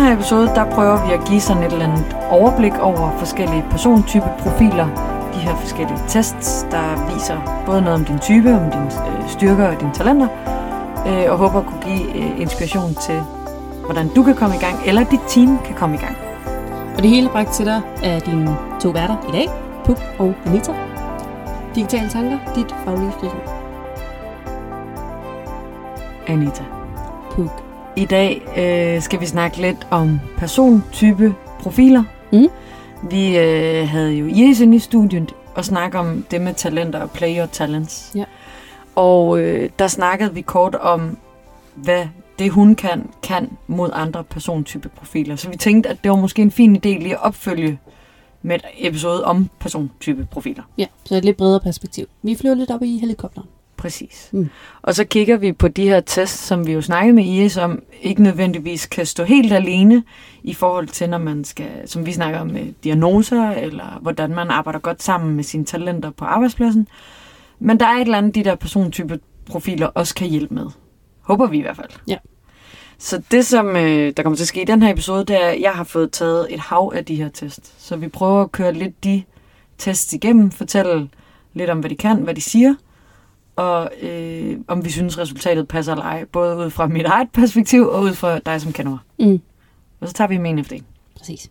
Velkommen til Digitale Tanker. I den her episode, der prøver vi at give sådan et eller andet overblik over forskellige persontypeprofiler. De her forskellige tests, der viser både noget om din type, om dine øh, styrker og dine talenter. Øh, og håber at kunne give øh, inspiration til, hvordan du kan komme i gang, eller dit team kan komme i gang. Og det hele bragt til dig af dine to værter i dag, Puk og Anita. Digitale tanker, dit faglige frirum. Anita. Puk. I dag øh, skal vi snakke lidt om persontype profiler. Mm. Vi øh, havde jo inde i studiet og snakke om det med talenter og play your talents. Ja. Og øh, der snakkede vi kort om, hvad det hun kan, kan mod andre persontype profiler. Så vi tænkte, at det var måske en fin idé lige at opfølge med et episode om persontype profiler. Ja, så et lidt bredere perspektiv. Vi flyver lidt op i helikopteren. Præcis. Mm. Og så kigger vi på de her tests, som vi jo snakkede med Iris om, ikke nødvendigvis kan stå helt alene i forhold til, når man skal, som vi snakker om, med diagnoser, eller hvordan man arbejder godt sammen med sine talenter på arbejdspladsen. Men der er et eller andet, de der persontype profiler også kan hjælpe med. Håber vi i hvert fald. Ja. Så det, som øh, der kommer til at ske i den her episode, det er, at jeg har fået taget et hav af de her tests. Så vi prøver at køre lidt de tests igennem, fortælle lidt om, hvad de kan, hvad de siger, og øh, om vi synes, resultatet passer eller ej, både ud fra mit eget perspektiv og ud fra dig, som kender mig. Mm, Og så tager vi med en efter en. præcis.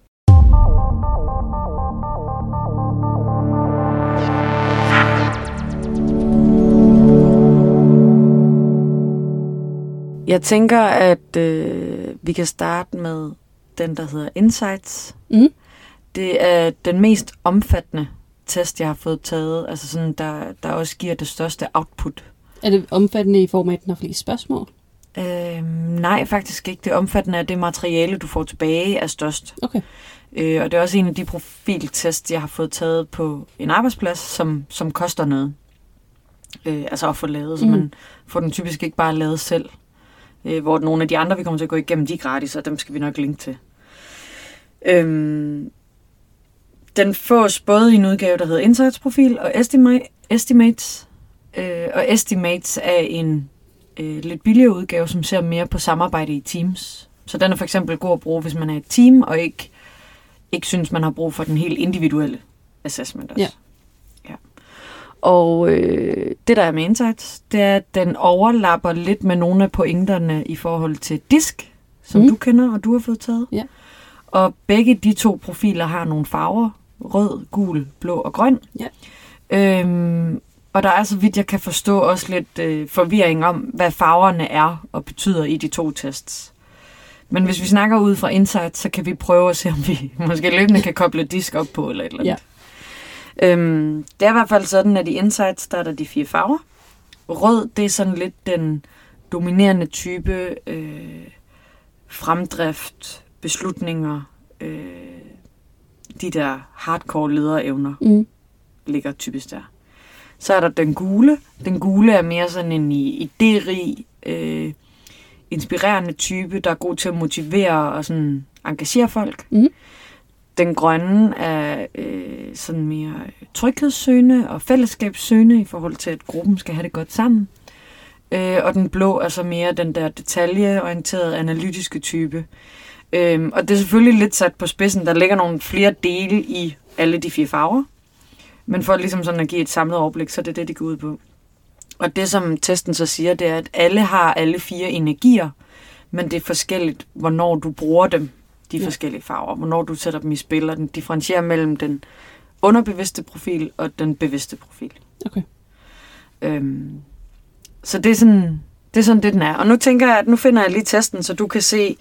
Jeg tænker, at øh, vi kan starte med den, der hedder Insights. Mm. Det er den mest omfattende test, jeg har fået taget, altså sådan, der, der også giver det største output. Er det omfattende i form af, at den har flest spørgsmål? Øh, nej, faktisk ikke. Det omfattende er det materiale, du får tilbage, er størst. Okay. Øh, og det er også en af de profiltest, jeg har fået taget på en arbejdsplads, som, som koster noget. Øh, altså at få lavet, så Mm. man får den typisk ikke bare lavet selv. Øh, hvor nogle af de andre, vi kommer til at gå igennem, de er gratis, og dem skal vi nok linke til. Øhm, den fås både i en udgave, der hedder Insights Profil og Estima- Estimates. Øh, og Estimates er en øh, lidt billigere udgave, som ser mere på samarbejde i teams. Så den er for eksempel god at bruge, hvis man er et team, og ikke, ikke synes, man har brug for den helt individuelle assessment også. Ja. ja. Og øh, det, der er med Insights, det er, at den overlapper lidt med nogle af pointerne i forhold til disk, som mm. du kender, og du har fået taget. Ja. Og begge de to profiler har nogle farver. Rød, gul, blå og grøn. Ja. Øhm, og der er, så vidt jeg kan forstå, også lidt øh, forvirring om, hvad farverne er og betyder i de to tests. Men hvis vi snakker ud fra Insight, så kan vi prøve at se, om vi måske løbende kan koble disk op på eller et eller andet. Ja. Øhm, det er i hvert fald sådan, at i Insights, der er der de fire farver. Rød, det er sådan lidt den dominerende type øh, fremdrift, beslutninger, øh, de der hardcore lederevner Mm. ligger typisk der. Så er der den gule. Den gule er mere sådan en idérig, øh, inspirerende type, der er god til at motivere og sådan engagere folk. Mhm. Den grønne er øh, sådan mere tryghedssøgende og fællesskabssøgende i forhold til, at gruppen skal have det godt sammen. Øh, og den blå er så mere den der detaljeorienterede, analytiske type. Øhm, og det er selvfølgelig lidt sat på spidsen. Der ligger nogle flere dele i alle de fire farver. Men for ligesom sådan at give et samlet overblik, så er det det, de går ud på. Og det, som testen så siger, det er, at alle har alle fire energier, men det er forskelligt, hvornår du bruger dem, de Ja. forskellige farver. Hvornår du sætter dem i spil, og den differentierer mellem den underbevidste profil og den bevidste profil. Okay. Øhm, så det er, sådan, det er sådan, det den er. Og nu tænker jeg, at nu finder jeg lige testen, så du kan se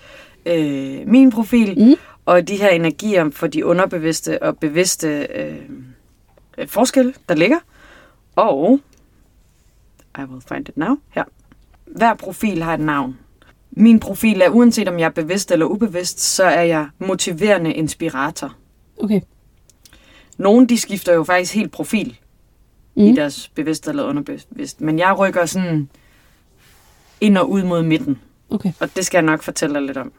øh, min profil, Mm. og de her energier for de underbevidste og bevidste øh, øh, forskelle, der ligger. Og, I will find it now, her. Hver profil har et navn. Min profil er, uanset om jeg er bevidst eller ubevidst, så er jeg motiverende inspirator. Okay. Nogle, de skifter jo faktisk helt profil mm. i deres bevidst eller underbevidst. Men jeg rykker sådan ind og ud mod midten. Okay. Og det skal jeg nok fortælle dig lidt om.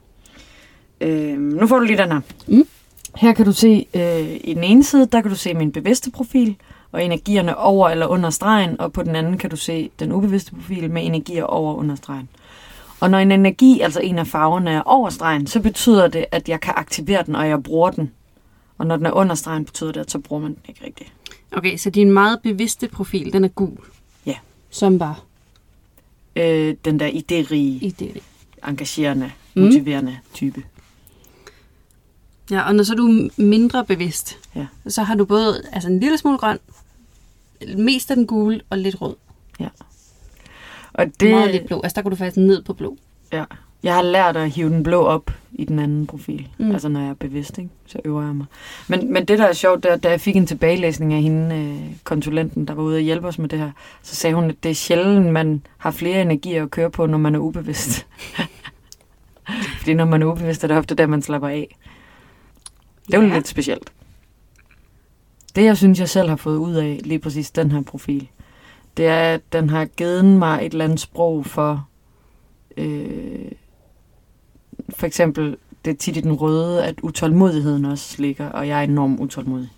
Øh, nu får du lige den her. Mm. Her kan du se, øh, i den ene side, der kan du se min bevidste profil, og energierne over eller under stregen, og på den anden kan du se den ubevidste profil med energier over og under stregen. Og når en energi, altså en af farverne, er over stregen, så betyder det, at jeg kan aktivere den, og jeg bruger den. Og når den er under stregen, betyder det, at så bruger man den ikke rigtigt. Okay, så din meget bevidste profil, den er gul. Ja. Som var Øh, den der idérige, i det. engagerende, Mm. motiverende type. Ja, og når så er du mindre bevidst, Ja. så har du både altså en lille smule grøn, mest af den gule og lidt rød. Og Det... Meget lidt blå. Altså der går du faktisk ned på blå. Ja. Jeg har lært at hive den blå op i den anden profil. Mm. Altså når jeg er bevidst, ikke? så øver jeg mig. Men, men det, der er sjovt, det er, da jeg fik en tilbagelæsning af hende, øh, konsulenten, der var ude og hjælpe os med det her, så sagde hun, at det er sjældent, man har flere energier at køre på, når man er ubevidst. Fordi når man er ubevidst, er det ofte der, man slapper af. Det er jo Ja. lidt specielt. Det, jeg synes, jeg selv har fået ud af lige præcis den her profil, det er, at den har givet mig et eller andet sprog for, øh, for eksempel, det er tit i den røde, at utålmodigheden også ligger, og jeg er enormt utålmodig.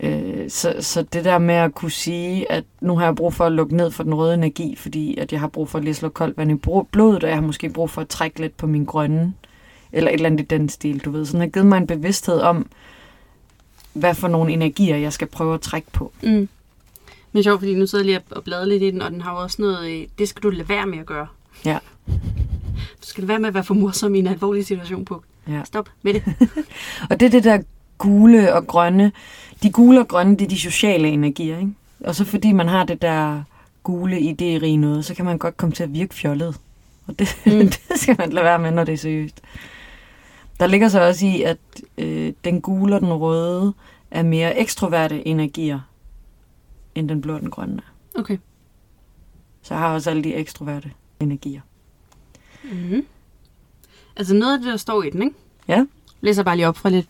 Øh, så, så det der med at kunne sige, at nu har jeg brug for at lukke ned for den røde energi, fordi at jeg har brug for at lige slå koldt vand i blodet, og jeg har måske brug for at trække lidt på min grønne, eller et eller andet i den stil, du ved. Så den har givet mig en bevidsthed om, hvad for nogle energier, jeg skal prøve at trække på. Mm. Men sjovt, fordi nu sidder jeg lige og bladrer lidt i den, og den har jo også noget, øh, det skal du lade være med at gøre. Ja. Du skal lade være med at være for morsom i en alvorlig situation på. Ja. Stop med det. Og det er det der gule og grønne. De gule og grønne, det er de sociale energier, ikke? Og så fordi man har det der gule idérige noget, så kan man godt komme til at virke fjollet. Og det, mm. det skal man lade være med, når det er seriøst. Der ligger så også i, at øh, den gule og den røde er mere ekstroverte energier, end den blå og den grønne er. Okay. Så jeg har også alle de ekstroverte energier. Mm-hmm. Altså noget af det, der står i den, ikke? Ja. Læser bare lige op fra lidt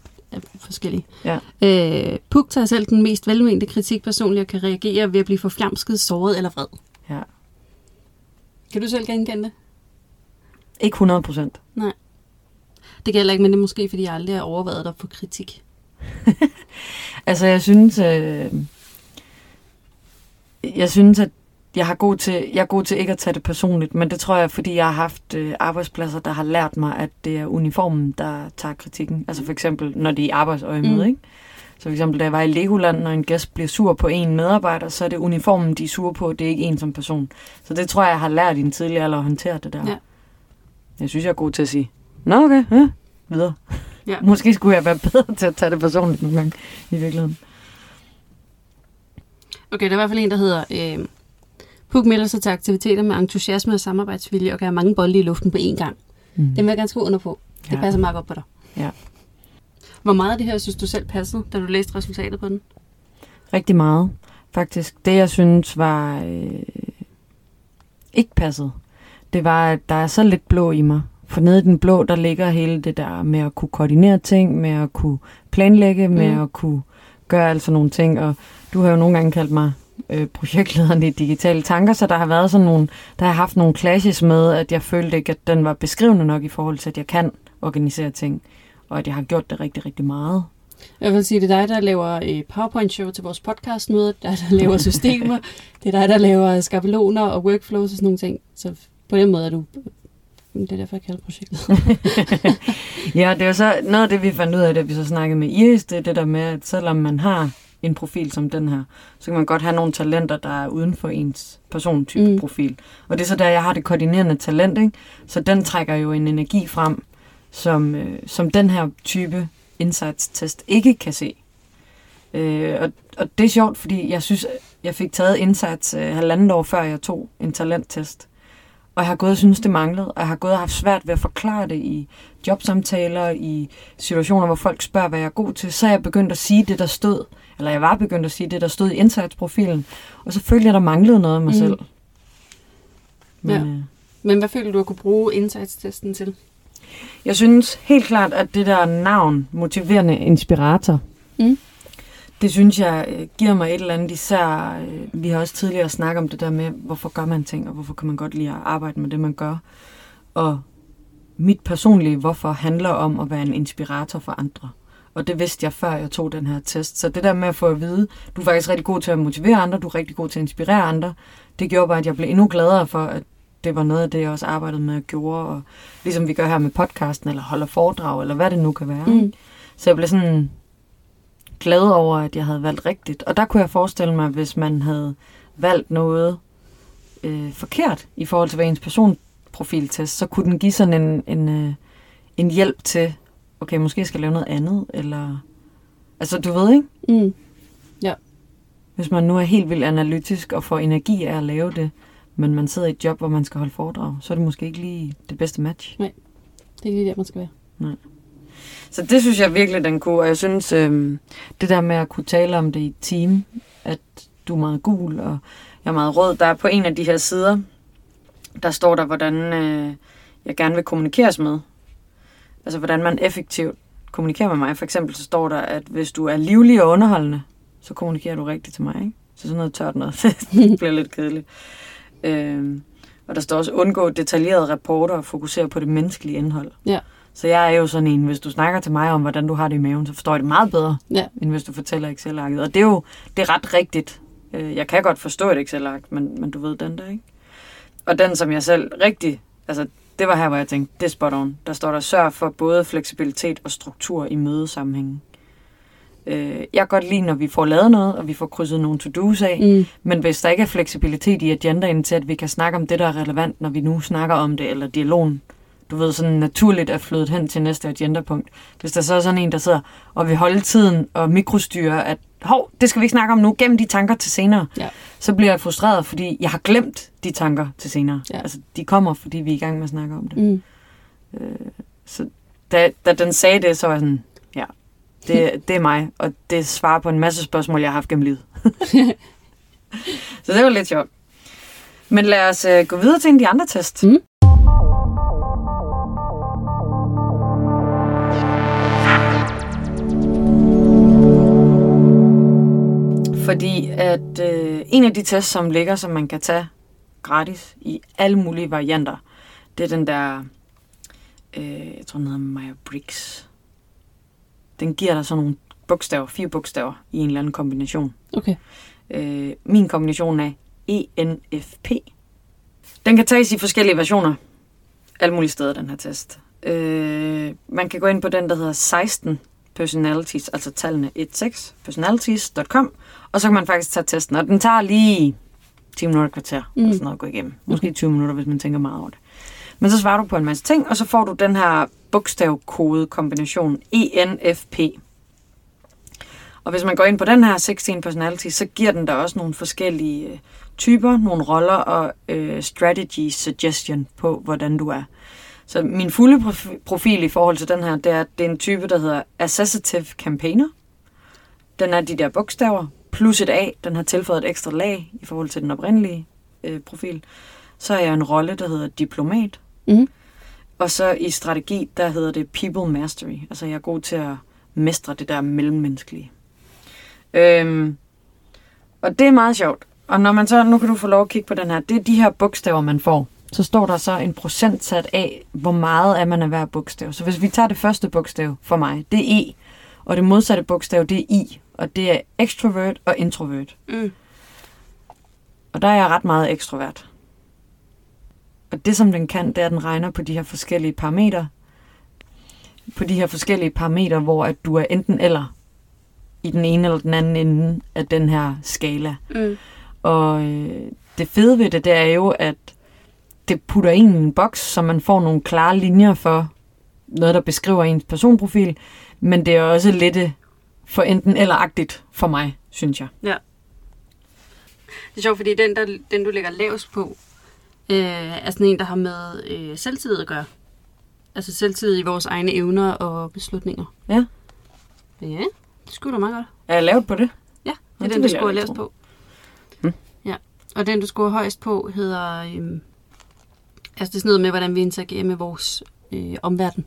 forskellige. Ja. Øh, Puk tager selv den mest velmente kritik personligt og kan reagere ved at blive forflamsket, såret eller vred. Ja. Kan du selv genkende det? Ikke 100 procent. Det gælder ikke, men det er måske, fordi jeg aldrig har overvejet dig på kritik. Altså, jeg synes, øh, jeg synes, at jeg, har god til, jeg er god til ikke at tage det personligt, men det tror jeg, fordi jeg har haft øh, arbejdspladser, der har lært mig, at det er uniformen, der tager kritikken. Altså for eksempel, når de er i arbejdsøje med, Mm. mm. ikke? Så for eksempel, da jeg var i Legoland, når en gæst bliver sur på en medarbejder, så er det uniformen, de er sure på, det er ikke en som person. Så det tror jeg, jeg har lært i en tidligere alder at håndtere det der. Ja. Jeg synes, jeg er god til at sige, nå okay, ja, videre. Ja. Måske skulle jeg være bedre til at tage det personligt nogle gange, i virkeligheden. Okay, der er i hvert fald en, der hedder... Øh, Puk melder sig til aktiviteter med entusiasme og samarbejdsvilje og kan have mange bolde i luften på én gang. Mm. Den vil jeg skrive under på. Det Ja. passer meget godt på dig. Ja. Hvor meget af det her synes du selv passede, da du læste resultatet på den? Rigtig meget, faktisk. Det, jeg synes var øh, ikke passet, det var, at der er så lidt blå i mig. For nede i den blå, der ligger hele det der med at kunne koordinere ting, med at kunne planlægge, med Mm. at kunne gøre altså nogle ting. Og du har jo nogle gange kaldt mig øh, projektlederen i digitale tanker, så der har været sådan nogle, der har haft nogle clashes med, at jeg følte ikke, at den var beskrivende nok i forhold til, at jeg kan organisere ting, og at jeg har gjort det rigtig, rigtig meget. Jeg vil sige, det er dig, der laver øh, PowerPoint-show til vores podcastmøde. Det er dig, der laver systemer. det er dig, der laver skabeloner og workflows og sådan nogle ting. Så på den måde er du... Det er derfor, jeg kalder projektet. Ja, det er så noget af det, vi fandt ud af, da vi så snakkede med Iris, det er det der med, at selvom man har en profil som den her, så kan man godt have nogle talenter, der er uden for ens persontype mm. profil. Og det er så der, jeg har det koordinerende talent, ikke? Så den trækker jo en energi frem, som, øh, som den her type insights-test ikke kan se. Øh, og, og det er sjovt, fordi jeg synes, jeg fik taget insights øh, halvandet år før jeg tog en talenttest. Og jeg har gået og synes, det manglede, og jeg har gået og haft svært ved at forklare det i jobsamtaler, i situationer, hvor folk spørger, hvad jeg er god til. Så er jeg begyndt at sige det, der stod, eller jeg var begyndt at sige det, der stod i insights-profilen, og så følte jeg, der manglede noget af mig Mm. selv. Men, Ja. øh, Men hvad føler du at kunne bruge insights-testen til? Jeg synes helt klart, at det der navn, motiverende inspirator, Mm. Det synes jeg øh, giver mig et eller andet især. øh, Vi har også tidligere snakket om det der med, hvorfor gør man ting, og hvorfor kan man godt lide at arbejde med det, man gør. Og mit personlige hvorfor handler om at være en inspirator for andre. Og det vidste jeg, før jeg tog den her test. Så det der med at få at vide, du er faktisk rigtig god til at motivere andre, du er rigtig god til at inspirere andre, det gjorde bare, at jeg blev endnu gladere for, at det var noget af det, jeg også arbejdede med og gjorde, og ligesom vi gør her med podcasten, eller holder foredrag, eller hvad det nu kan være. Mm. Mm. Så jeg blev sådan glad over, at jeg havde valgt rigtigt. Og der kunne jeg forestille mig, hvis man havde valgt noget øh, forkert i forhold til, hvad ens personprofiltest, så kunne den give sådan en, en, øh, en hjælp til, okay, måske skal jeg lave noget andet, eller... Altså, du ved ikke? Mm. Hvis man nu er helt vildt analytisk og får energi af at lave det, men man sidder i et job, hvor man skal holde foredrag, så er det måske ikke lige det bedste match. Det er lige der, man skal være. Så det synes jeg virkelig, den kunne. Og jeg synes, øh, det der med at kunne tale om det i et team, at du er meget gul, og jeg er meget rød. Der er på en af de her sider, der står der, hvordan øh, jeg gerne vil kommunikeres med. Altså, hvordan man effektivt kommunikerer med mig. For eksempel så står der, at hvis du er livlig og underholdende, så kommunikerer du rigtigt til mig, ikke? Så sådan noget tørt noget, det bliver lidt kedeligt. Øh, og der står også, undgå detaljerede rapporter og fokusere på det menneskelige indhold. Ja. Så jeg er jo sådan en, hvis du snakker til mig om, hvordan du har det i maven, så forstår jeg det meget bedre, Ja. end hvis du fortæller Excel-arket. Og det er jo det er ret rigtigt. Øh, Jeg kan godt forstå et Excel-ark, men, men du ved den der, ikke? Og den, som jeg selv rigtig... Altså, det var her, hvor jeg tænkte, det er spot on. Der står der, sørg for både fleksibilitet og struktur i mødesammenhængen. Øh, Jeg kan godt lide, når vi får lavet noget, og vi får krydset nogle to-do's af. Mm. Men hvis der ikke er fleksibilitet i agendaen til, at vi kan snakke om det, der er relevant, når vi nu snakker om det, eller dialogen, du ved, sådan naturligt er flyttet hen til næste agendapunkt. Hvis der så er sådan en, der sidder og vil holde tiden og mikrostyre, at hov, det skal vi ikke snakke om nu, gem de tanker til senere, Ja. så bliver jeg frustreret, fordi jeg har glemt de tanker til senere. Ja. Altså, de kommer, fordi vi er i gang med at snakke om det. Mm. Så da, da den sagde det, så var jeg sådan, ja, det, det er mig, og det svarer på en masse spørgsmål, jeg har haft gennem livet. så det var lidt sjovt. Men lad os uh, gå videre til en af de andre test. Mm. Fordi at øh, en af de tests, som ligger, som man kan tage gratis i alle mulige varianter, det er den der, øh, jeg tror den hedder Maya Briggs. Den giver dig sådan nogle bogstaver, fire bogstaver i en eller anden kombination. Okay. Øh, min kombination er ENFP. Den kan tages i forskellige versioner. Alle mulige steder, den her test. Øh, man kan gå ind på den, der hedder 16 personalities, altså tallene 16 personalities.com, og så kan man faktisk tage testen, og den tager lige 10 minutter kvarter, mm. Mm. eller sådan noget at gå igennem. Måske 20 minutter, hvis man tænker meget over det. Men så svarer du på en masse ting, og så får du den her bogstavkode kombination ENFP. Og hvis man går ind på den her 16 personality, så giver den der også nogle forskellige øh, typer, nogle roller og øh, strategy suggestion på, hvordan du er. Så min fulde profi- profil i forhold til den her, det er, det er en type, der hedder Associative Campaigner. Den er de der bogstaver, plus et A. Den har tilføjet et ekstra lag i forhold til den oprindelige øh, profil. Så er jeg en rolle, der hedder Diplomat. Mm. Og så i strategi, der hedder det People Mastery. Altså jeg er god til at mestre det der mellemmenneskelige. Øhm, og det er meget sjovt. Og når man så, nu kan du få lov at kigge på den her, det er de her bogstaver, man får. Så står der så en procentsat af, hvor meget er man af hver bogstav. Så hvis vi tager det første bogstav for mig, det er E. Og det modsatte bogstav, det er I. Og det er extrovert og introvert. Mm. Og der er jeg ret meget ekstrovert. Og det, som den kan, det er, at den regner på de her forskellige parametre. På de her forskellige parametre, hvor at du er enten eller i den ene eller den anden ende af den her skala. Mm. Og øh, det fede ved det, det er jo, at det putter en i en boks, så man får nogle klare linjer for noget, der beskriver ens personprofil. Men det er også lidt øh, for enten eller-agtigt for mig, synes jeg. Det er sjovt, fordi den, der, den du lægger lavest på, øh, er sådan en, der har med øh, selvtillid at gøre. Altså selvtillid i vores egne evner og beslutninger. Ja. Ja, det skulle da meget godt. Er jeg lavet på det? Ja, det er det den, du vil jeg scorer ikke lavest på. Hmm. Ja, og den, du scorer højst på, hedder... Øhm, altså, det er sådan noget med, hvordan vi interagerer med vores øh, omverden.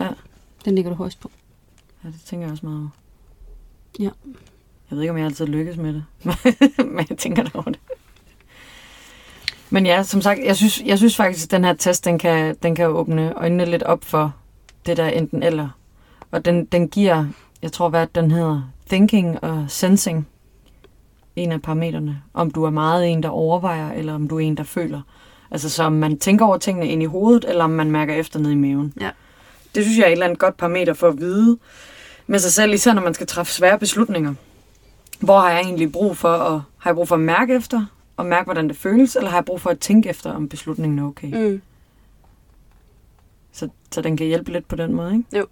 Ja. Den ligger du højst på. Ja, det tænker jeg også meget over. Ja. Jeg ved ikke, om jeg altid lykkes med det, men jeg tænker da over det. Men ja, som sagt, jeg synes, jeg synes faktisk, at den her test, den kan, den kan åbne øjnene lidt op for det der enten eller. Og den, den giver, jeg tror, hvad den hedder, thinking og sensing, en af parametrene. Om du er meget en, der overvejer, eller om du er en, der føler. Altså så om man tænker over tingene ind i hovedet, eller om man mærker efter ned i maven. Ja. Det synes jeg er et eller andet godt parameter for at vide med sig selv, især når man skal træffe svære beslutninger. Hvor har jeg egentlig brug for at, har jeg brug for at mærke efter, og mærke, hvordan det føles, eller har jeg brug for at tænke efter, om beslutningen er okay? Mm. Så, så den kan hjælpe lidt på den måde, ikke? Jo.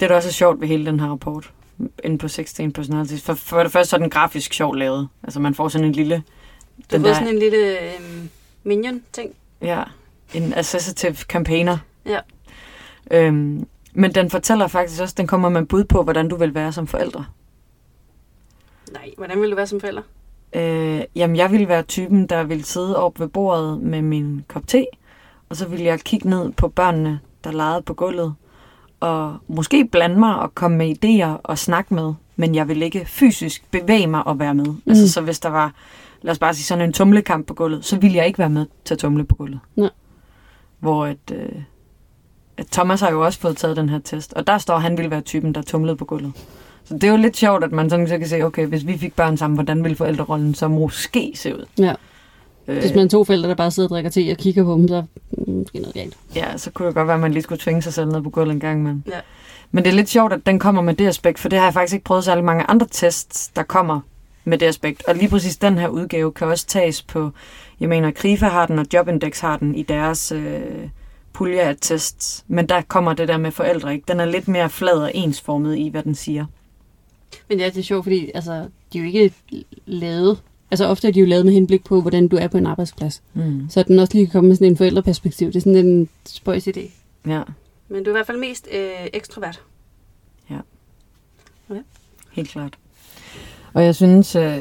Det, der også er sjovt ved hele den her rapport, inde på 16 Personalities, for, for det første så er den grafisk sjovt lavet. Altså man får sådan en lille... Du Den der, sådan en lille øhm, minion-ting. Ja, en associative campaigner. Ja. Øhm, men den fortæller faktisk også, den kommer med bud på, hvordan du vil være som forældre. Nej, hvordan vil du være som forælder? Øh, jamen, jeg ville være typen, der ville sidde op ved bordet med min kop te, og så ville jeg kigge ned på børnene, der legede på gulvet, og måske blande mig og komme med idéer og snakke med, men jeg ville ikke fysisk bevæge mig og være med. Mm. Altså, så hvis der var, lad os bare sige, sådan en tumlekamp på gulvet, så ville jeg ikke være med til at tumle på gulvet. Nej. Hvor at, øh, at Thomas har jo også fået taget den her test, og der står, at han ville være typen, der tumlede på gulvet. Så det er jo lidt sjovt, at man sådan så kan se, okay, hvis vi fik børn sammen, hvordan ville forældrerollen så måske se ud? Ja. Øh, Hvis man to forældre, der bare sidder og drikker te og kigger på dem, så er mm, måske noget galt. Ja, så kunne det godt være, at man lige skulle tvinge sig selv ned på gulvet en gang. Men, Ja. men det er lidt sjovt, at den kommer med det aspekt, for det har jeg faktisk ikke prøvet særlig mange andre tests, der kommer med det aspekt. Og lige præcis den her udgave kan også tages på, jeg mener, Krifa har den, og Jobindex har den i deres øh, pulje af tests. Men der kommer det der med forældre, ikke? Den er lidt mere flad og ensformet i, hvad den siger. Men ja, det er sjovt, fordi altså, de er jo ikke lavet... Altså ofte er de jo lavet med henblik på, hvordan du er på en arbejdsplads. Mm. Så den også lige kan komme med sådan en forældreperspektiv. Det er sådan en spøjs idé. Ja, Men du er i hvert fald mest øh, ekstrovert. helt klart. Og jeg synes, øh,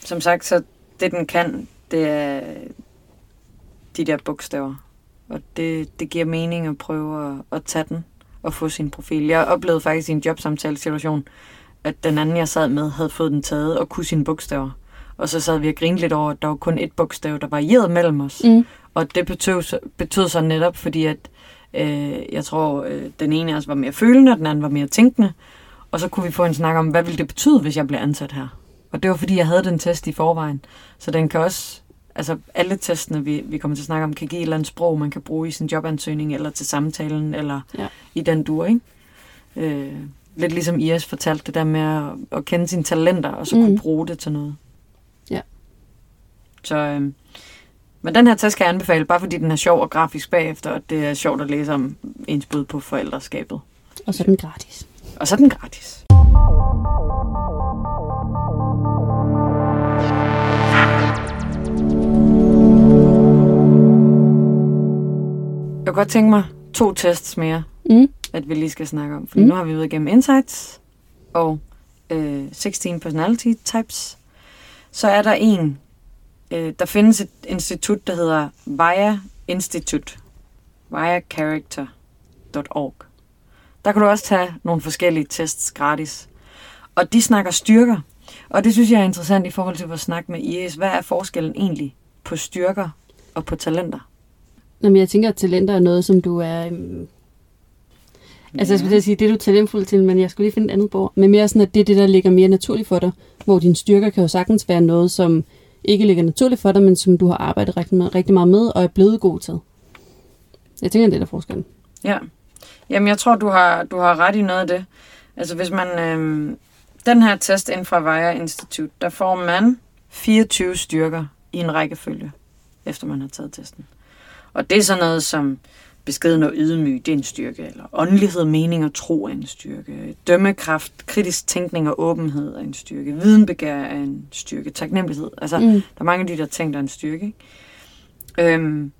som sagt, så det den kan, det er de der bogstaver. Og det, det giver mening at prøve at, at tage den og få sin profil. Jeg oplevede faktisk i en jobsamtale-situation, at den anden, jeg sad med, havde fået den taget og kunne sine bogstaver. Og så sad vi og grinede lidt over, at der var kun et bogstav, der varierede mellem os. Mm. Og det betød, betød så netop, fordi at øh, jeg tror, øh, den ene af os var mere følende, og den anden var mere tænkende. Og så kunne vi få en snak om, hvad ville det betyde, hvis jeg blev ansat her? Og det var, fordi jeg havde den test i forvejen. Så den kan også, altså alle testene, vi, vi kommer til at snakke om, kan give et eller andet sprog, man kan bruge i sin jobansøgning, eller til samtalen, eller Ja. i den dur, ikke? Øh, lidt ligesom Iris fortalte det der med at, at kende sine talenter, og så mm. kunne bruge det til noget. Ja. Så, øh, men den her test kan jeg anbefale, bare fordi den er sjov og grafisk bagefter, og det er sjovt at læse om ens bud på forældreskabet. Og så er den gratis. Og så er den gratis. Jeg kunne godt tænke mig to tests mere, Mm. at vi lige skal snakke om. Fordi Mm. mm. nu har vi været igennem Insights og øh, 16 Personality Types. Så er der en, øh, der findes et institut, der hedder VIA Institute. viacharacter.org. Der kan du også tage nogle forskellige tests gratis. Og de snakker styrker. Og det synes jeg er interessant i forhold til vores snak med IS. Hvad er forskellen egentlig på styrker og på talenter? Jamen, jeg tænker, at talenter er noget, som du er... Øhm, altså, jeg skulle at sige, det er du talentfuld til, men jeg skulle lige finde et andet bord. Men mere sådan, at det er det, der ligger mere naturligt for dig. Hvor dine styrker kan jo sagtens være noget, som ikke ligger naturligt for dig, men som du har arbejdet rigtig, meget, rigtig meget med og er blevet god til. Jeg tænker, det er der forskellen. Ja. Jamen, jeg tror, du har, du har ret i noget af det. Altså, hvis man... Øhm, den her test inden fra VIA Institute, der får man 24 styrker i en rækkefølge, efter man har taget testen. Og det er sådan noget som beskeden og ydmyg, det er en styrke, eller åndelighed, mening og tro er en styrke, dømmekraft, kritisk tænkning og åbenhed er en styrke, videnbegær er en styrke, taknemmelighed. Altså, Mm. der er mange af de der ting, der er en styrke. Ikke? Øhm,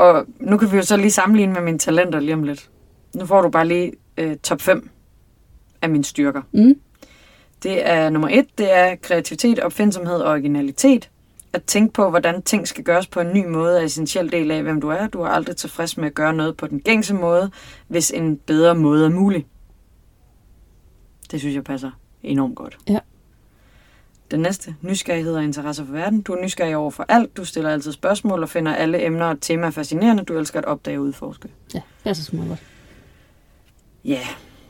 og nu kan vi jo så lige sammenligne med mine talenter lige om lidt. Nu får du bare lige øh, top 5 af mine styrker. Mm. Det er nummer et, det er kreativitet, opfindsomhed og originalitet. At tænke på, hvordan ting skal gøres på en ny måde, er essentiel del af, hvem du er. Du er aldrig tilfreds med at gøre noget på den gængse måde, hvis en bedre måde er mulig. Det synes jeg passer enormt godt. Ja. Den næste, nysgerrighed og interesse for verden. Du er nysgerrig over for alt, du stiller altid spørgsmål og finder alle emner og temaer fascinerende. Du elsker at opdage og udforske. Ja, det er så godt. Ja, yeah.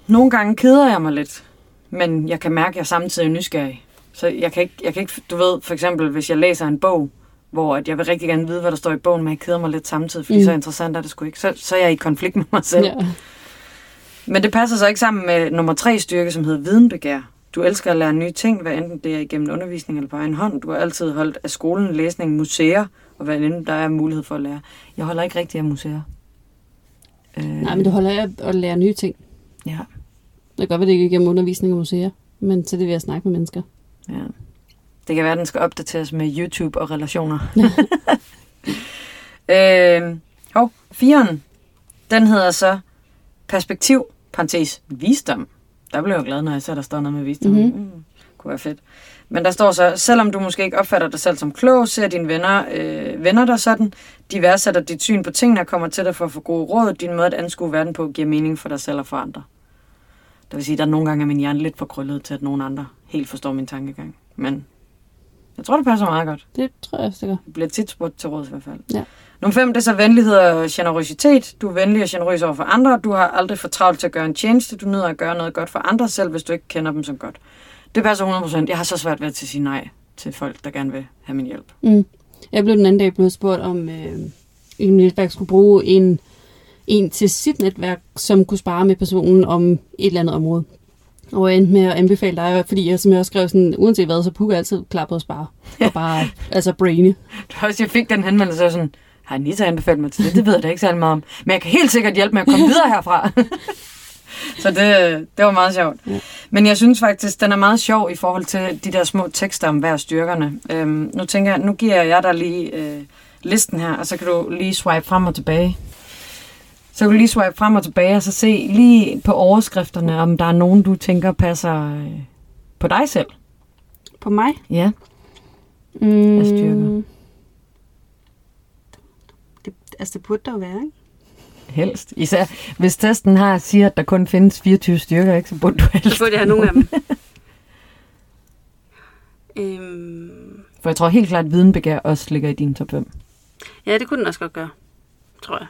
nogle gange keder jeg mig lidt, men jeg kan mærke, at jeg samtidig er nysgerrig. Så jeg kan, ikke, jeg kan ikke, du ved, for eksempel, hvis jeg læser en bog, hvor at jeg vil rigtig gerne vide, hvad der står i bogen, men jeg keder mig lidt samtidig, fordi mm. så interessant er det sgu ikke. Så, så er jeg i konflikt med mig selv. Ja. Men det passer så ikke sammen med nummer tre styrke, som hedder videnbegær. Du elsker at lære nye ting, hvad enten det er igennem undervisning eller på egen hånd. Du har altid holdt af skolen, læsning, museer, og hvad end der er mulighed for at lære. Jeg holder ikke rigtig af museer. Øh, Nej, men du holder af at lære nye ting. Ja, Det kan godt være, det ikke igennem undervisning og museer, men så det ved at snakke med mennesker. ja. Det kan være, at den skal opdateres med YouTube og relationer. øh, hov, firen, den hedder så perspektiv, parentes, visdom. Der blev jeg glad, når jeg ser, der står noget med visdom. Mhm. Mm-hmm. Mm, kunne være fedt. Men der står så, selvom du måske ikke opfatter dig selv som klog, ser dine venner, øh, venner dig sådan. De værdsætter dit syn på tingene og kommer til dig for at få gode råd. Din måde at anskue verden på giver mening for dig selv og for andre. Det vil sige, at der nogle gange er min hjerne lidt for krøllet til, at nogen andre helt forstår min tankegang. Men jeg tror, det passer meget godt. Det tror jeg også, det gør. Det bliver tit spurgt til råd i hvert fald. Ja. Nummer 5, det er så venlighed og generøsitet. Du er venlig og generøs over for andre. Du har aldrig for travlt til at gøre en tjeneste. Du nyder at gøre noget godt for andre, selv hvis du ikke kender dem som godt. Det passer 100%. Jeg har så svært ved at sige nej til folk, der gerne vil have min hjælp. Mm. Jeg blev den anden dag blevet spurgt, om øh, en netværk skulle bruge en, en til sit netværk, som kunne spare med personen om et eller andet område. Og jeg endte med at anbefale dig, fordi jeg, som jeg også skrev sådan, uanset hvad, så Puka er altid klar på at spare. Og bare, altså brainy. Det var også, jeg fik den henvendelse, sådan, har Anita anbefalet mig til det? Det ved jeg da ikke særlig meget om. Men jeg kan helt sikkert hjælpe med at komme videre herfra. så det, det var meget sjovt. Ja. Men jeg synes faktisk, den er meget sjov i forhold til de der små tekster om hver styrkerne. Øhm, nu tænker jeg, nu giver jeg dig lige øh, listen her, og så kan du lige swipe frem og tilbage. Så kan du lige swipe frem og tilbage, og så se lige på overskrifterne, om der er nogen, du tænker passer øh, på dig selv. På mig? Ja. Mm. Af styrker. Altså, det burde der jo være, ikke? Helst. Især hvis testen har siger, at der kun findes 24 styrker, ikke, så burde du helst. burde jeg have nogle af dem. øhm, For jeg tror helt klart, at videnbegær også ligger i din top 5. ja, det kunne den også godt gøre, tror jeg.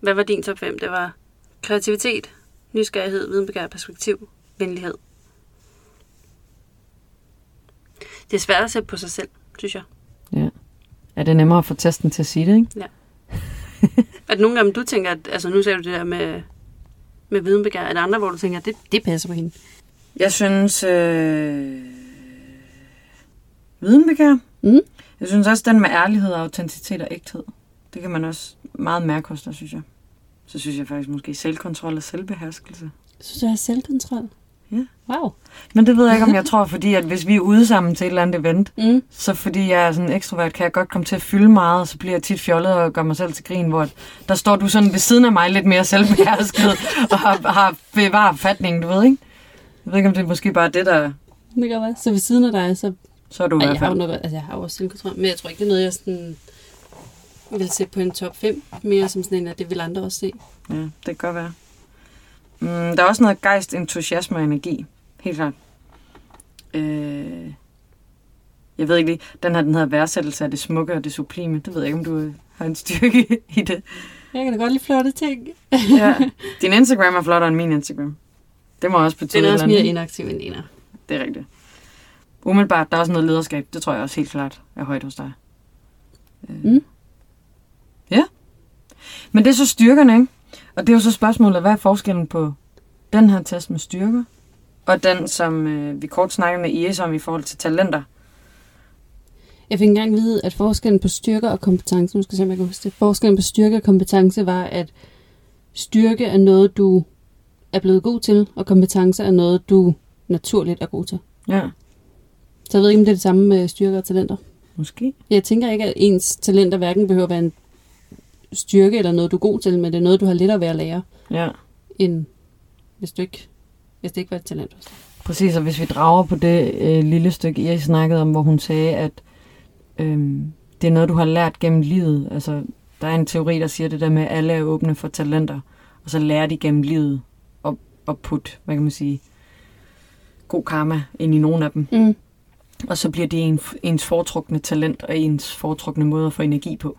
Hvad var din top 5? Det var kreativitet, nysgerrighed, videnbegær, perspektiv, venlighed. Det er svært at sætte på sig selv, synes jeg. Ja. Er det nemmere at få testen til at sige det, ikke? Er der nogle af dem, du tænker, at, altså nu ser du det der med, med videnbegær, er der andre, hvor du tænker, at det, det passer på hende? Jeg synes... Øh... Videnbegær. Mm. Jeg synes også, den med ærlighed, autenticitet og ægthed. Det kan man også meget mærke hos dig, synes jeg. Så synes jeg faktisk måske selvkontrol og selvbeherskelse. Synes du, jeg har selvkontrol? Ja. Wow. Men det ved jeg ikke, om jeg tror, fordi at hvis vi er ude sammen til et eller andet event, Mm. så fordi jeg er sådan ekstrovert, kan jeg godt komme til at fylde meget, så bliver jeg tit fjollet og gør mig selv til grin, hvor der står du sådan ved siden af mig lidt mere selvbehersket, og har, har bevaret fatningen, du ved, ikke? Jeg ved ikke, om det er måske bare det, der... Det kan være. Så ved siden af dig, så... Så er du i hvert jeg har fald. noget, altså jeg har også selvkontrol, men jeg tror ikke, det er noget, jeg sådan vil sætte på en top 5, mere som sådan en, at det vil andre også se. Ja, det kan godt være. Mm, der er også noget gejst, entusiasme og energi. Helt klart. Øh, jeg ved ikke lige, den her den hedder værdsættelse af det smukke og det sublime. Det ved jeg ikke, om du øh, har en styrke i det. Jeg kan da godt lide flotte ting. Ja. Din Instagram er flottere end min Instagram. Det må også betyde Den er også mere inaktiv end en er. Det er rigtigt. Umiddelbart, der er også noget lederskab. Det tror jeg også helt klart er højt hos dig. Øh. Mm. Ja. Men det er så styrkerne, ikke? Og det er jo så spørgsmålet, hvad er forskellen på den her test med styrker, og den, som øh, vi kort snakkede med IS om i forhold til talenter. Jeg fik engang at vide, at forskellen på styrke og kompetence, nu skal jeg se, om jeg kan huske det, forskellen på styrke og kompetence var, at styrke er noget, du er blevet god til, og kompetence er noget, du naturligt er god til. Ja, Så jeg ved ikke, om det er det samme med styrker og talenter. måske. Jeg tænker ikke, at ens talenter hverken behøver at være en styrke eller noget, du er god til, men det er noget, du har lettere ved at lære, Ja, end hvis, du ikke, hvis det ikke var et talent. præcis. Og hvis vi drager på det øh, lille stykke, jeg snakkede om, hvor hun sagde, at øh, det er noget, du har lært gennem livet. Altså, der er en teori, der siger det der med, at alle er åbne for talenter, og så lærer de gennem livet at, at putte, hvad kan man sige, god karma ind i nogle af dem. Mm. Og så bliver det en, ens foretrukne talent og ens foretrukne måde at få energi på.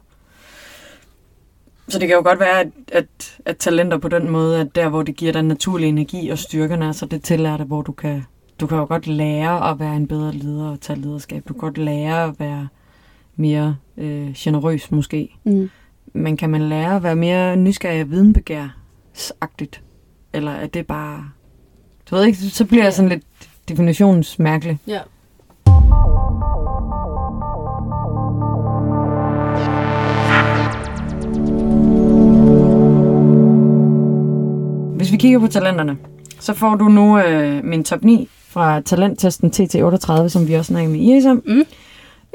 Så det kan jo godt være, at, at, at talenter på den måde, at der, hvor det giver dig naturlig energi og styrkerne, altså det tillærer dig, hvor du kan, du kan jo godt lære at være en bedre leder og tage lederskab. Du kan godt lære at være mere øh, generøs måske. Mm. Men kan man lære at være mere nysgerrig og videnbegærsagtigt? Eller er det bare... Du ved ikke, så bliver jeg sådan lidt definitionsmærkelig. Ja. Vi kigger på talenterne, så får du nu øh, min top 9 fra talenttesten TT38, som vi også snakkede med Iris om. Mm.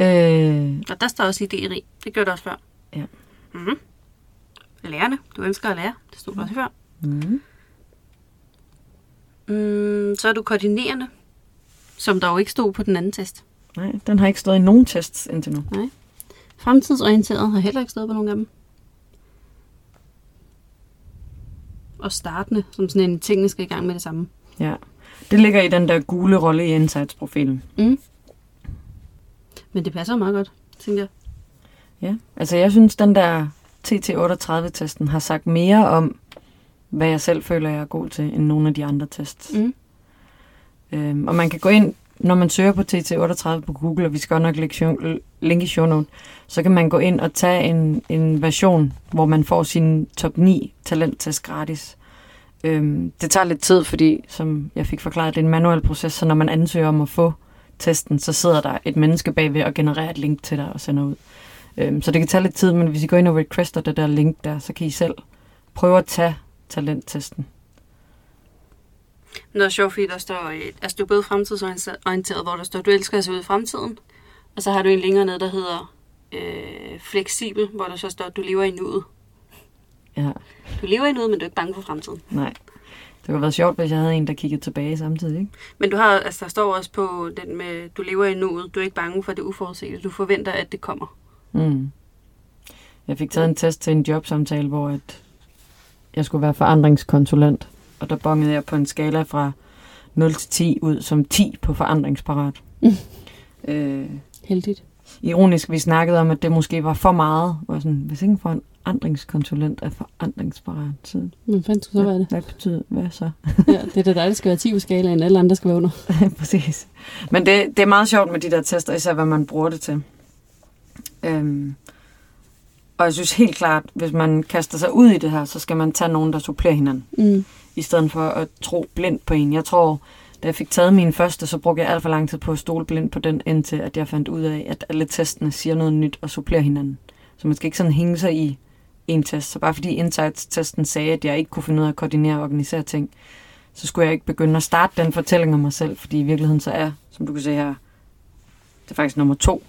Øh, Og der står også idéer i. Det gjorde du også før. Ja. Mm-hmm. Lærerne. Du ønsker at lære. Det stod der også før. mm, Mm, så er du koordinerende, som der jo ikke stod på den anden test. nej, den har ikke stået i nogen tests indtil nu. Fremtidsorienteret har heller ikke stået på nogen af dem. Og startende, som sådan en tingene skal i gang med det samme. Ja. Det ligger i den der gule rolle i Insights-profilen. Mm. Men det passer meget godt, tænker jeg. Ja, altså jeg synes, den der TT38-testen har sagt mere om, hvad jeg selv føler, jeg er god til, end nogle af de andre tests. Mm. Øhm, og man kan gå ind, når man søger på TT38 på Google, og vi skal nok lægge show, link i show note, så kan man gå ind og tage en, en version, hvor man får sin top 9 talenttest gratis. Øhm, det tager lidt tid, fordi som jeg fik forklaret, det er en manuel proces, så når man ansøger om at få testen, så sidder der et menneske bagved og genererer et link til dig og sender ud. Øhm, så det kan tage lidt tid, men hvis I går ind og requester det der link der, så kan I selv prøve at tage talenttesten. Er sjovt, fordi der står, øh, altså du er både fremtidsorienteret, hvor der står, du elsker at se ud i fremtiden. Og så har du en længere ned, der hedder øh, fleksibel, hvor der så står, du lever i nuet. Ja, Du lever i nuet, men du er ikke bange for fremtiden. nej. Det kunne have været sjovt, hvis jeg havde en, der kiggede tilbage samtidig, ikke? Men du har, altså, der står også på den med, du lever i nuet, du er ikke bange for det uforudsete, du forventer, at det kommer. Mm. Jeg fik taget en test til en jobsamtale, hvor at jeg skulle være forandringskonsulent. Og der bongede jeg på en skala fra 0 til 10 ud som 10 på forandringsparat. Mm. øh, Heldigt. ironisk, vi snakkede om, at det måske var for meget. Var sådan, hvis ikke en forandringskonsulent er forandringsparat, så Men fandt du så, hvad er det? hvad betyder hvad så? Ja, det er da dig, der skal være 10 på skalaen, alle andre skal være under. Præcis. Men det, det er meget sjovt med de der tester, især hvad man bruger det til. Øhm, og jeg synes helt klart, hvis man kaster sig ud i det her, så skal man tage nogen, der supplerer hinanden, Mm. I stedet for at tro blindt på en. Jeg tror, da jeg fik taget min første, så brugte jeg alt for lang tid på at stole blindt på den, indtil at jeg fandt ud af, at alle testene siger noget nyt og supplerer hinanden. Så man skal ikke sådan hænge sig i en test. Så bare fordi Insights-testen sagde, at jeg ikke kunne finde ud af at koordinere og organisere ting, så skulle jeg ikke begynde at starte den fortælling om mig selv, fordi i virkeligheden så er, som du kan se her, det er faktisk nummer to,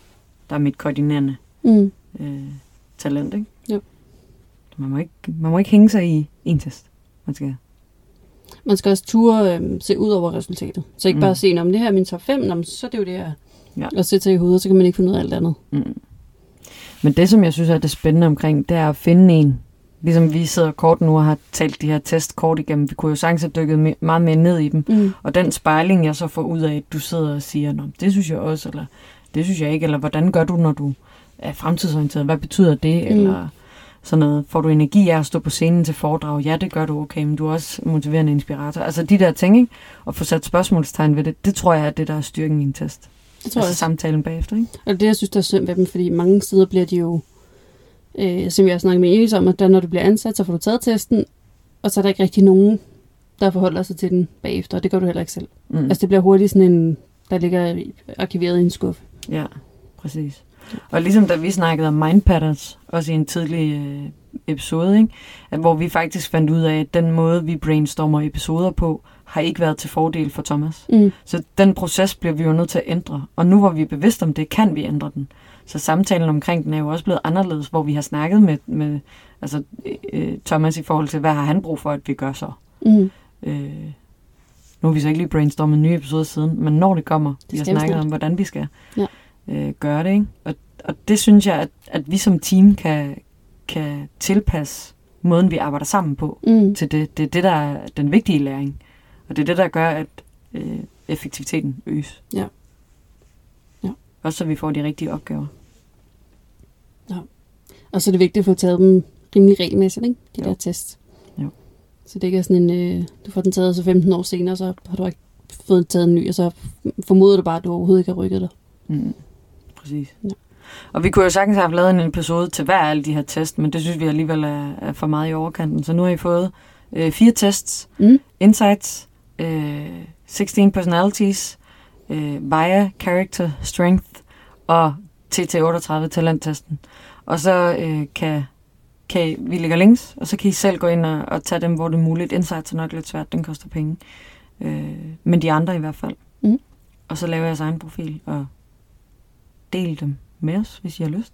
der er mit koordinerende Mm. øh, talent, ikke? Jo. Man må, ikke, man må ikke hænge sig i en test. Man skal, Man skal også ture øh, se ud over resultatet. Så ikke Mm. bare se, om det her er min top 5, nå, så er det jo det her. Ja. Og sætte sig i hovedet, så kan man ikke finde ud af alt andet. mm. Men det, som jeg synes er det spændende omkring, det er at finde en, ligesom vi sidder kort nu og har talt de her test kort igennem, vi kunne jo sagtens have dykket me- meget mere ned i dem, Mm. og den spejling, jeg så får ud af, at du sidder og siger, Nå, det synes jeg også, eller det synes jeg ikke, eller hvordan gør du, når du er fremtidsorienteret, hvad betyder det, mm. eller sådan noget. Får du energi af at stå på scenen til foredrag? Ja, det gør du, okay, men du er også motiverende inspirator. Altså de der ting, ikke? Og få sat spørgsmålstegn ved det, det tror jeg er det, der er styrken i en test. Det tror jeg altså også. samtalen bagefter, ikke? Og det, jeg synes, der er synd ved dem, fordi mange steder bliver de jo, øh, som jeg har snakket med Iris om, at der, når du bliver ansat, så får du taget testen, og så er der ikke rigtig nogen, der forholder sig til den bagefter, og det gør du heller ikke selv. Mm. Altså det bliver hurtigt sådan en, der ligger arkiveret i en skuffe. Ja, præcis. Og ligesom da vi snakkede om mind patterns, også i en tidlig øh, episode, ikke? At, hvor vi faktisk fandt ud af, at den måde, vi brainstormer episoder på, har ikke været til fordel for Thomas. Mm. Så den proces bliver vi jo nødt til at ændre. Og nu hvor vi er bevidste om det, kan vi ændre den. Så samtalen omkring den er jo også blevet anderledes, hvor vi har snakket med, med altså, øh, Thomas i forhold til, hvad har han brug for, at vi gør så. Mm. Øh, nu har vi så ikke lige brainstormet nye episoder siden, men når det kommer, vi har snakket om, hvordan vi skal Ja. Øh, gøre det. Ikke? Og, og det synes jeg, at, at vi som team kan, kan tilpasse måden, vi arbejder sammen på Mm. til det. Det er det, der er den vigtige læring. Og det er det, der gør, at øh, effektiviteten øges. Ja. Ja. Også så vi får de rigtige opgaver. Og så er det vigtigt at få taget dem rimelig regelmæssigt, ikke? De Jo. der tests. Jo. Så det ikke er sådan en, øh, du får den taget så 15 år senere, så har du ikke fået taget en ny, og så formoder du bare, at du overhovedet ikke har rykket dig. Mm. Præcis. Ja. Og vi kunne jo sagtens have lavet en episode til hver af alle de her tests, men det synes vi alligevel er, er for meget i overkanten. Så nu har I fået øh, fire tests. Mm. Insights, øh, 16 personalities, øh, via character strength og TT38 talenttesten. Og så øh, kan, kan I, vi lægger links, og så kan I selv gå ind og, og tage dem, hvor det er muligt. Insights er nok lidt svært, den koster penge. Øh, men de andre i hvert fald. Mm. Og så laver jeg jeres egen profil og del dem med os, hvis I har lyst.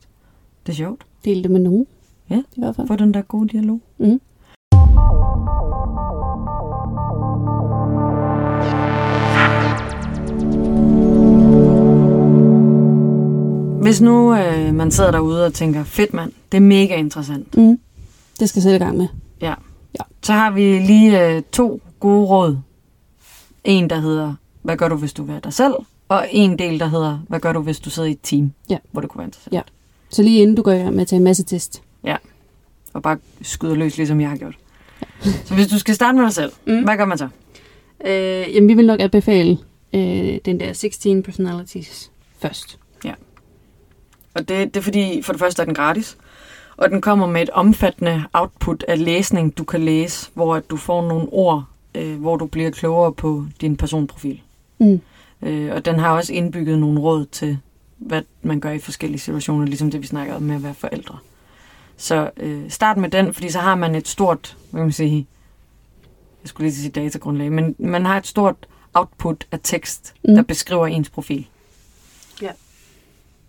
Det er sjovt. Del det med nogen. Ja. I hvert fald. Få den der gode dialog. Mm. Hvis nu øh, man sidder derude og tænker, fedt mand, det er mega interessant. Mm. Det skal jeg sætte i gang med. Så har vi lige øh, to gode råd. En, der hedder, hvad gør du, hvis du være dig selv? Og en del, der hedder, hvad gør du, hvis du sidder i et team, Ja. hvor det kunne være interessant. Ja. Så lige inden du går med at tage en masse test. Og bare skyder løs, ligesom jeg har gjort. Så hvis du skal starte med dig selv, Mm. hvad gør man så? Øh, jamen, vi vil nok anbefale øh, den der 16 personalities først. Og det, det er fordi, for det første er den gratis, og den kommer med et omfattende output af læsning, du kan læse, hvor at du får nogle ord, øh, hvor du bliver klogere på din personprofil. Mm. Øh, og den har også indbygget nogle råd til, hvad man gør i forskellige situationer, ligesom det vi snakkede om med at være forældre. Så øh, start med den, fordi så har man et stort, hvad kan man sige, jeg skulle lige sige datagrundlag, men man har et stort output af tekst, Mm. der beskriver ens profil. Ja.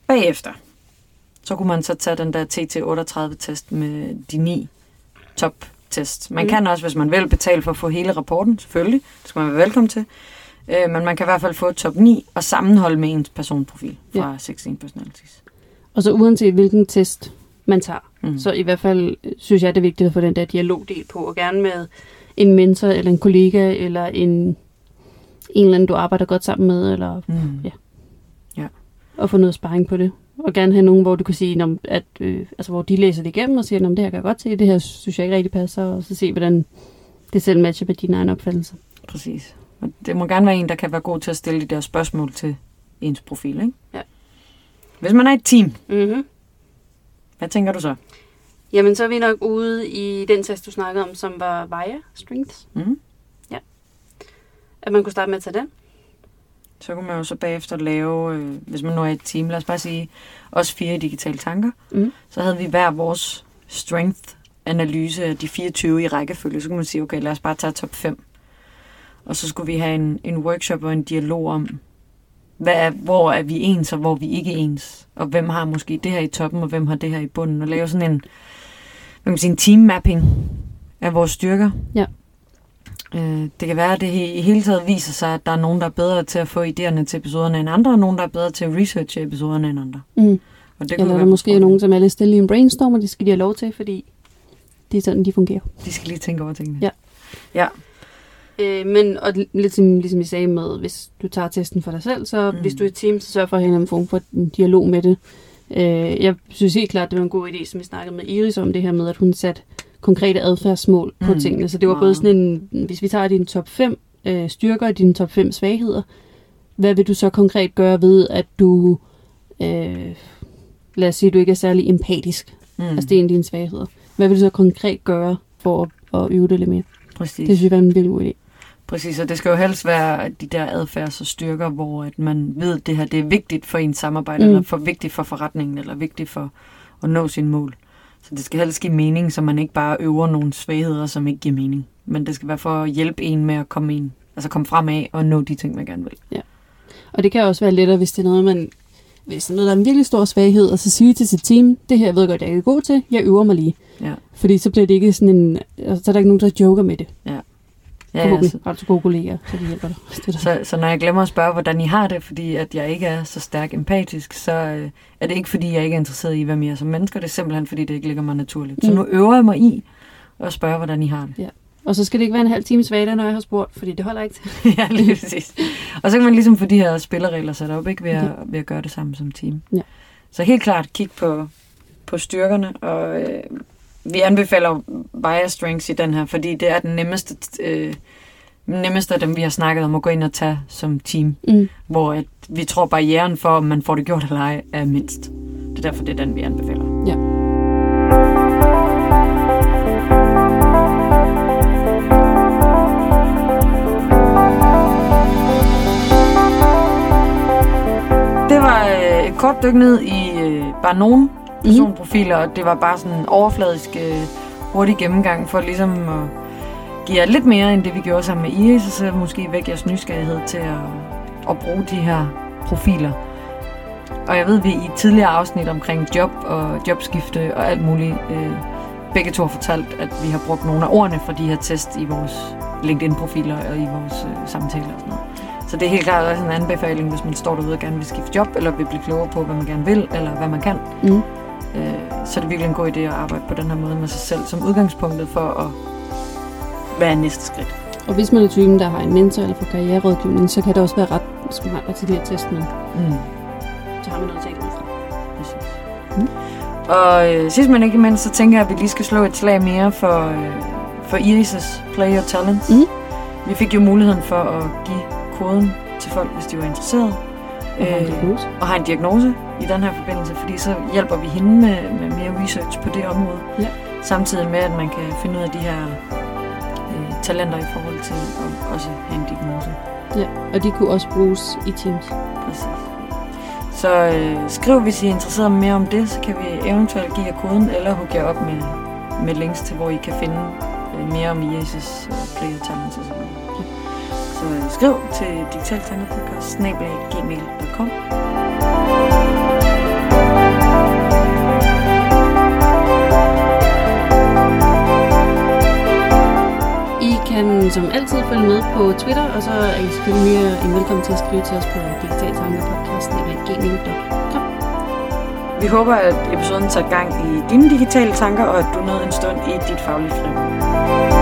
Bagefter, så kunne man så tage den der TT38-test med de ni top-tests. Man mm. kan også, hvis man vil, betale for at få hele rapporten, selvfølgelig. Det skal man være velkommen til. Øh, men man kan i hvert fald få top 9 og sammenholde med ens personprofil fra ja. 16 Personalities. Og så uanset hvilken test man tager, Mm. så i hvert fald øh, synes jeg, det er vigtigt at få den der dialogdel på, og gerne med en mentor, eller en kollega, eller en, en eller anden, du arbejder godt sammen med, eller Mm. Ja. at få noget sparring på det. Og gerne have nogen, hvor du kan sige, når, at, øh, altså, hvor de læser det igennem og siger, at det her kan jeg godt se, det her synes jeg ikke rigtig passer, og så se, hvordan det selv matcher med din egen opfattelse. Præcis. Det må gerne være en, der kan være god til at stille de der spørgsmål til ens profil, ikke? Ja. Hvis man er et team, Mm-hmm. hvad tænker du så? Jamen, så er vi nok ude i den test, du snakkede om, som var VIA Strengths. Mm. At man kunne starte med at tage den. Så kunne man jo så bagefter lave, øh, hvis man nu er et team, lad os bare sige, os fire digitale tanker, Mm. så havde vi hver vores strength-analyse af de 24 i rækkefølge. Så kunne man sige, okay, lad os bare tage top 5. Og så skulle vi have en, en workshop og en dialog om, hvad er, hvor er vi ens, og hvor er vi ikke ens. Og hvem har måske det her i toppen, og hvem har det her i bunden. Og lave sådan en, hvad man sige, en team mapping af vores styrker. Ja. Øh, det kan være, at det i hele taget viser sig, at der er nogen, der er bedre til at få idéerne til episoderne end andre, og nogen, der er bedre til at researche episoderne end andre. Mm. Og det Eller der være måske er nogen, som er lidt stille i en brainstorm, og det skal de have lov til, fordi det er sådan, de fungerer. De skal lige tænke over tingene. Ja. Ja. Øh, men og lidt som, ligesom jeg sagde med, hvis du tager testen for dig selv, så mm. Hvis du er et team, så sørg for at have en form for en dialog med det. Øh, jeg synes helt klart, det var en god idé, som vi snakkede med Iris om det her med, at hun satte konkrete adfærdsmål på Mm. tingene. Så det var både Meget. sådan en, hvis vi tager dine top 5 øh, styrker og dine top 5 svagheder, hvad vil du så konkret gøre ved, at du, øh, lad os sige, du ikke er særlig empatisk, Mm. altså det er en af dine svagheder. Hvad vil du så konkret gøre for at, at øve det lidt mere? Præcis. Det synes jeg var en virkelig god idé. Præcis, og det skal jo helst være de der adfærds og styrker, hvor at man ved, at det her det er vigtigt for ens samarbejde, Mm. eller for vigtigt for forretningen, eller vigtigt for at nå sine mål. Så det skal helst give mening, så man ikke bare øver nogle svagheder, som ikke giver mening. Men det skal være for at hjælpe en med at komme, ind, altså komme fremad og nå de ting, man gerne vil. Og det kan også være lettere, hvis det er noget, man hvis det er noget, der er en virkelig stor svaghed, og så sige til sit team, det her ved jeg godt, jeg er god til, jeg øver mig lige. Ja, Fordi så bliver det ikke sådan en, altså, så er der ikke nogen, der joker med det. ja, Ja, ja ja, så, har du så gode kolleger, så de hjælper dig. Så, så når jeg glemmer at spørge, hvordan I har det, fordi at jeg ikke er så stærk empatisk, så øh, er det ikke, fordi jeg ikke er interesseret i, hvem I er som mennesker. Det er simpelthen, fordi det ikke ligger mig naturligt. Så Mm. nu øver jeg mig i at spørge, hvordan I har det. Og så skal det ikke være en halv time svagere, når jeg har spurgt, fordi det holder ikke til. ja, lige præcis. Og så kan man ligesom få de her spilleregler sat op, ikke ved at, Ja. ved at gøre det samme som team. Ja. Så helt klart kig på, på styrkerne, og øh, vi anbefaler bias strengths i den her, fordi det er den nemmeste, øh, nemmeste af dem, vi har snakket om at gå ind og tage som team, Mm. hvor at vi tror barrieren for, om man får det gjort eller ej, er mindst. Det er derfor det er den, vi anbefaler. Ja. Det var øh, et kort dyk ned i øh, bare nogle personprofiler, og det var bare sådan en overfladisk øh, hurtig gennemgang for ligesom at give jer lidt mere end det, vi gjorde sammen med Iris, og så måske væk jeres nysgerrighed til at, at bruge de her profiler. Og jeg ved, vi i tidligere afsnit omkring job og jobskifte og alt muligt, øh, begge to har fortalt, at vi har brugt nogle af ordene fra de her test i vores LinkedIn-profiler og i vores øh, samtaler og sådan noget. Så det er helt klart også en anbefaling, hvis man står derude og gerne vil skifte job, eller vil blive klogere på, hvad man gerne vil, eller hvad man kan. Mm. Øh, så er det virkelig en god idé at arbejde på den her måde med sig selv som udgangspunktet for at være næste skridt. Og hvis man er typen, der har en mentor eller får karriererådgivning, så kan det også være ret smart at tage de her test med. Mm. Så har man noget at tage fra. Præcis. Mm. Og øh, sidst men ikke mindst, så tænker jeg, at vi lige skal slå et slag mere for, øh, for Iris' Play Your Talents. Mm. Vi fik jo muligheden for at give koden til folk, hvis de var interesserede. Og har en Øh, diagnose. og har en diagnose i den her forbindelse, fordi så hjælper vi hende med, med mere research på det område. Ja. Samtidig med, at man kan finde ud af de her øh, talenter i forhold til at også have en diagnose. Ja, og de kunne også bruges i Teams. Præcis. Så øh, skriv, hvis I er interesseret mere om det, så kan vi eventuelt give jer koden, eller hooke jer op med, med links til, hvor I kan finde øh, mere om IAS's øh, Player Talents osv. Så øh, skriv til digitaltankerpodcast, kan som altid følge med på Twitter, og så er I selvfølgelig mere end velkommen til at skrive til os på digitaltankerpodcast.gmail.com Vi håber, at episoden tager gang i dine digitale tanker, og at du nåede en stund i dit faglige frem.